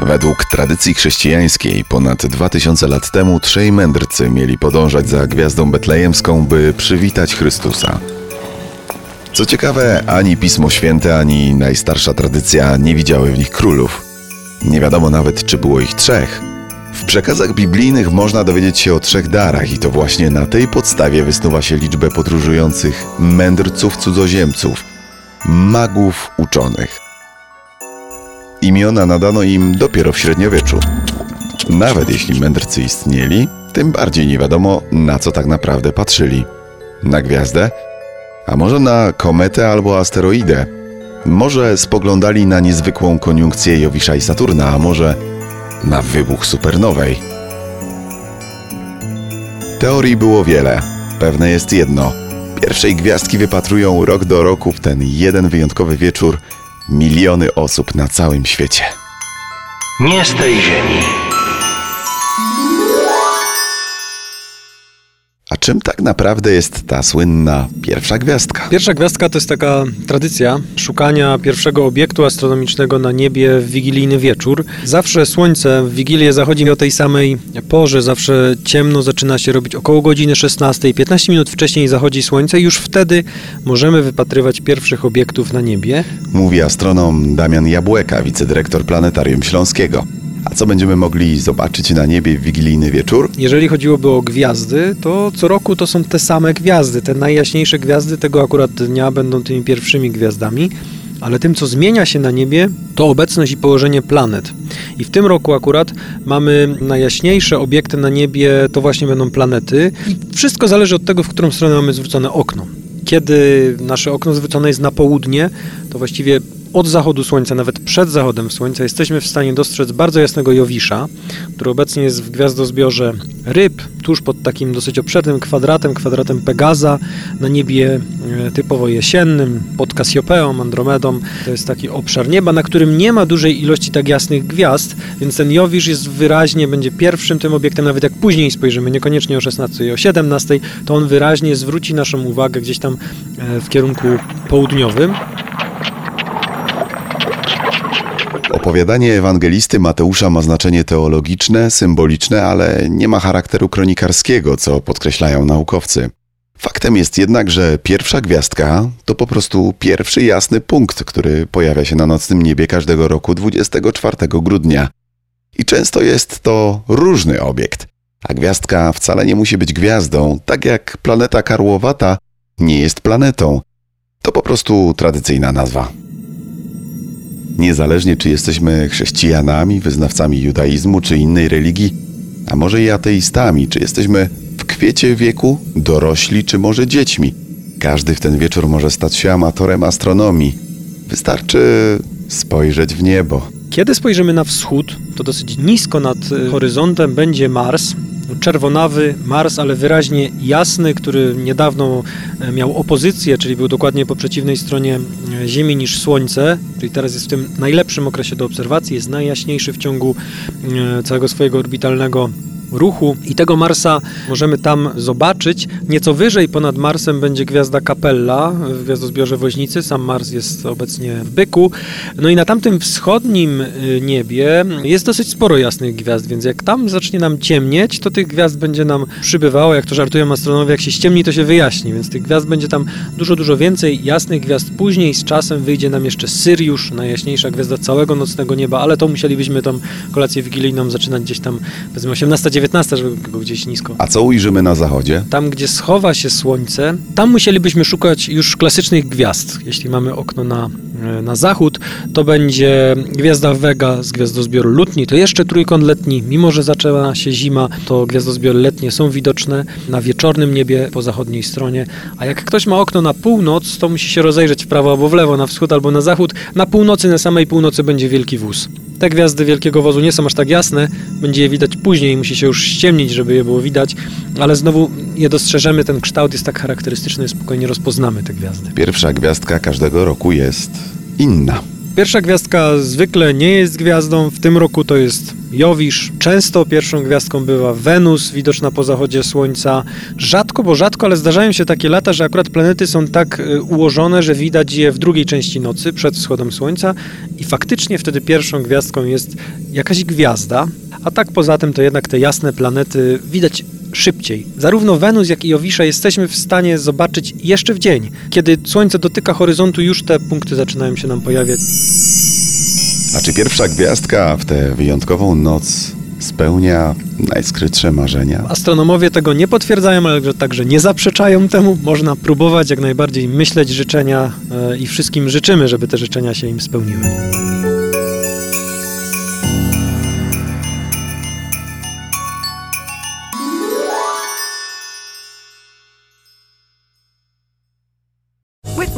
Według tradycji chrześcijańskiej ponad 2000 lat temu trzej mędrcy mieli podążać za gwiazdą betlejemską, by przywitać Chrystusa. Co ciekawe, ani Pismo Święte, ani najstarsza tradycja nie widziały w nich królów. Nie wiadomo nawet, czy było ich trzech. W przekazach biblijnych można dowiedzieć się o trzech darach i to właśnie na tej podstawie wysnuwa się liczbę podróżujących mędrców cudzoziemców, magów uczonych. Imiona nadano im dopiero w średniowieczu. Nawet jeśli mędrcy istnieli, tym bardziej nie wiadomo, na co tak naprawdę patrzyli. Na gwiazdę? A może na kometę albo asteroidę? Może spoglądali na niezwykłą koniunkcję Jowisza i Saturna, a może na wybuch supernowej? Teorii było wiele. Pewne jest jedno. Pierwszej gwiazdki wypatrują rok do roku w ten jeden wyjątkowy wieczór miliony osób na całym świecie. Nie z tej ziemi. Czym tak naprawdę jest ta słynna pierwsza gwiazdka? Pierwsza gwiazdka to jest taka tradycja szukania pierwszego obiektu astronomicznego na niebie w wigilijny wieczór. Zawsze słońce w Wigilię zachodzi o tej samej porze, zawsze ciemno zaczyna się robić około godziny 16. 15 minut wcześniej zachodzi słońce i już wtedy możemy wypatrywać pierwszych obiektów na niebie. Mówi astronom Damian Jabłeka, wicedyrektor Planetarium Śląskiego. A co będziemy mogli zobaczyć na niebie w wigilijny wieczór? Jeżeli chodziłoby o gwiazdy, to co roku to są te same gwiazdy. Te najjaśniejsze gwiazdy tego akurat dnia będą tymi pierwszymi gwiazdami. Ale tym, co zmienia się na niebie, to obecność i położenie planet. I w tym roku akurat mamy najjaśniejsze obiekty na niebie, to właśnie będą planety. I wszystko zależy od tego, w którą stronę mamy zwrócone okno. Kiedy nasze okno zwrócone jest na południe, to właściwie od zachodu słońca, nawet przed zachodem słońca, jesteśmy w stanie dostrzec bardzo jasnego Jowisza, który obecnie jest w gwiazdozbiorze ryb, tuż pod takim dosyć obszernym kwadratem, kwadratem Pegaza, na niebie e, typowo jesiennym, pod Kasjopeą, Andromedą. To jest taki obszar nieba, na którym nie ma dużej ilości tak jasnych gwiazd, więc ten Jowisz jest wyraźnie, będzie pierwszym tym obiektem, nawet jak później spojrzymy, niekoniecznie o 16 i o 17, to on wyraźnie zwróci naszą uwagę gdzieś tam e, w kierunku południowym. Opowiadanie ewangelisty Mateusza ma znaczenie teologiczne, symboliczne, ale nie ma charakteru kronikarskiego, co podkreślają naukowcy. Faktem jest jednak, że pierwsza gwiazdka to po prostu pierwszy jasny punkt, który pojawia się na nocnym niebie każdego roku 24 grudnia. I często jest to różny obiekt. A gwiazdka wcale nie musi być gwiazdą, tak jak planeta karłowata nie jest planetą. To po prostu tradycyjna nazwa. Niezależnie czy jesteśmy chrześcijanami, wyznawcami judaizmu czy innej religii, a może i ateistami, czy jesteśmy w kwiecie wieku, dorośli czy może dziećmi, każdy w ten wieczór może stać się amatorem astronomii. Wystarczy spojrzeć w niebo. Kiedy spojrzymy na wschód, to dosyć nisko nad y, horyzontem będzie Mars, czerwonawy Mars, ale wyraźnie jasny, który niedawno e, miał opozycję, czyli był dokładnie po przeciwnej stronie e, Ziemi niż Słońce, czyli teraz jest w tym najlepszym okresie do obserwacji, jest najjaśniejszy w ciągu e, całego swojego orbitalnego ruchu i tego Marsa możemy tam zobaczyć. Nieco wyżej ponad Marsem będzie gwiazda Capella w gwiazdozbiorze Woźnicy. Sam Mars jest obecnie w Byku. No i na tamtym wschodnim y, niebie jest dosyć sporo jasnych gwiazd, więc jak tam zacznie nam ciemnieć, to tych gwiazd będzie nam przybywało. Jak to żartują astronomowie, jak się ściemni, to się wyjaśni, więc tych gwiazd będzie tam dużo, dużo więcej. Jasnych gwiazd później z czasem wyjdzie nam jeszcze Syriusz, najjaśniejsza gwiazda całego nocnego nieba, ale to musielibyśmy tą kolację wigilijną zaczynać gdzieś tam powiedzmy 18 19, żeby go gdzieś nisko. A co ujrzymy na zachodzie? Tam, gdzie schowa się słońce, tam musielibyśmy szukać już klasycznych gwiazd. Jeśli mamy okno na, e, na zachód, to będzie gwiazda Vega z gwiazdozbioru Lutni. To jeszcze trójkąt letni. Mimo, że zaczęła się zima, to gwiazdozbiory letnie są widoczne na wieczornym niebie po zachodniej stronie. A jak ktoś ma okno na północ, to musi się rozejrzeć w prawo albo w lewo, na wschód albo na zachód. Na północy, na samej północy będzie wielki wóz. Te gwiazdy wielkiego wozu nie są aż tak jasne, będzie je widać później, musi się już ściemnić, żeby je było widać, ale znowu je dostrzeżemy, ten kształt jest tak charakterystyczny, spokojnie rozpoznamy te gwiazdy. Pierwsza gwiazdka każdego roku jest inna. Pierwsza gwiazdka zwykle nie jest gwiazdą, w tym roku to jest Jowisz. Często pierwszą gwiazdką bywa Wenus, widoczna po zachodzie Słońca. Rzadko, bo rzadko, ale zdarzają się takie lata, że akurat planety są tak y, ułożone, że widać je w drugiej części nocy, przed wschodem Słońca i faktycznie wtedy pierwszą gwiazdką jest jakaś gwiazda, a tak poza tym to jednak te jasne planety widać szybciej. Zarówno Wenus, jak i Jowisza jesteśmy w stanie zobaczyć jeszcze w dzień. Kiedy Słońce dotyka horyzontu, już te punkty zaczynają się nam pojawiać. A czy pierwsza gwiazdka w tę wyjątkową noc spełnia najskrytsze marzenia? Astronomowie tego nie potwierdzają, ale także nie zaprzeczają temu. Można próbować jak najbardziej myśleć życzenia e, i wszystkim życzymy, żeby te życzenia się im spełniły.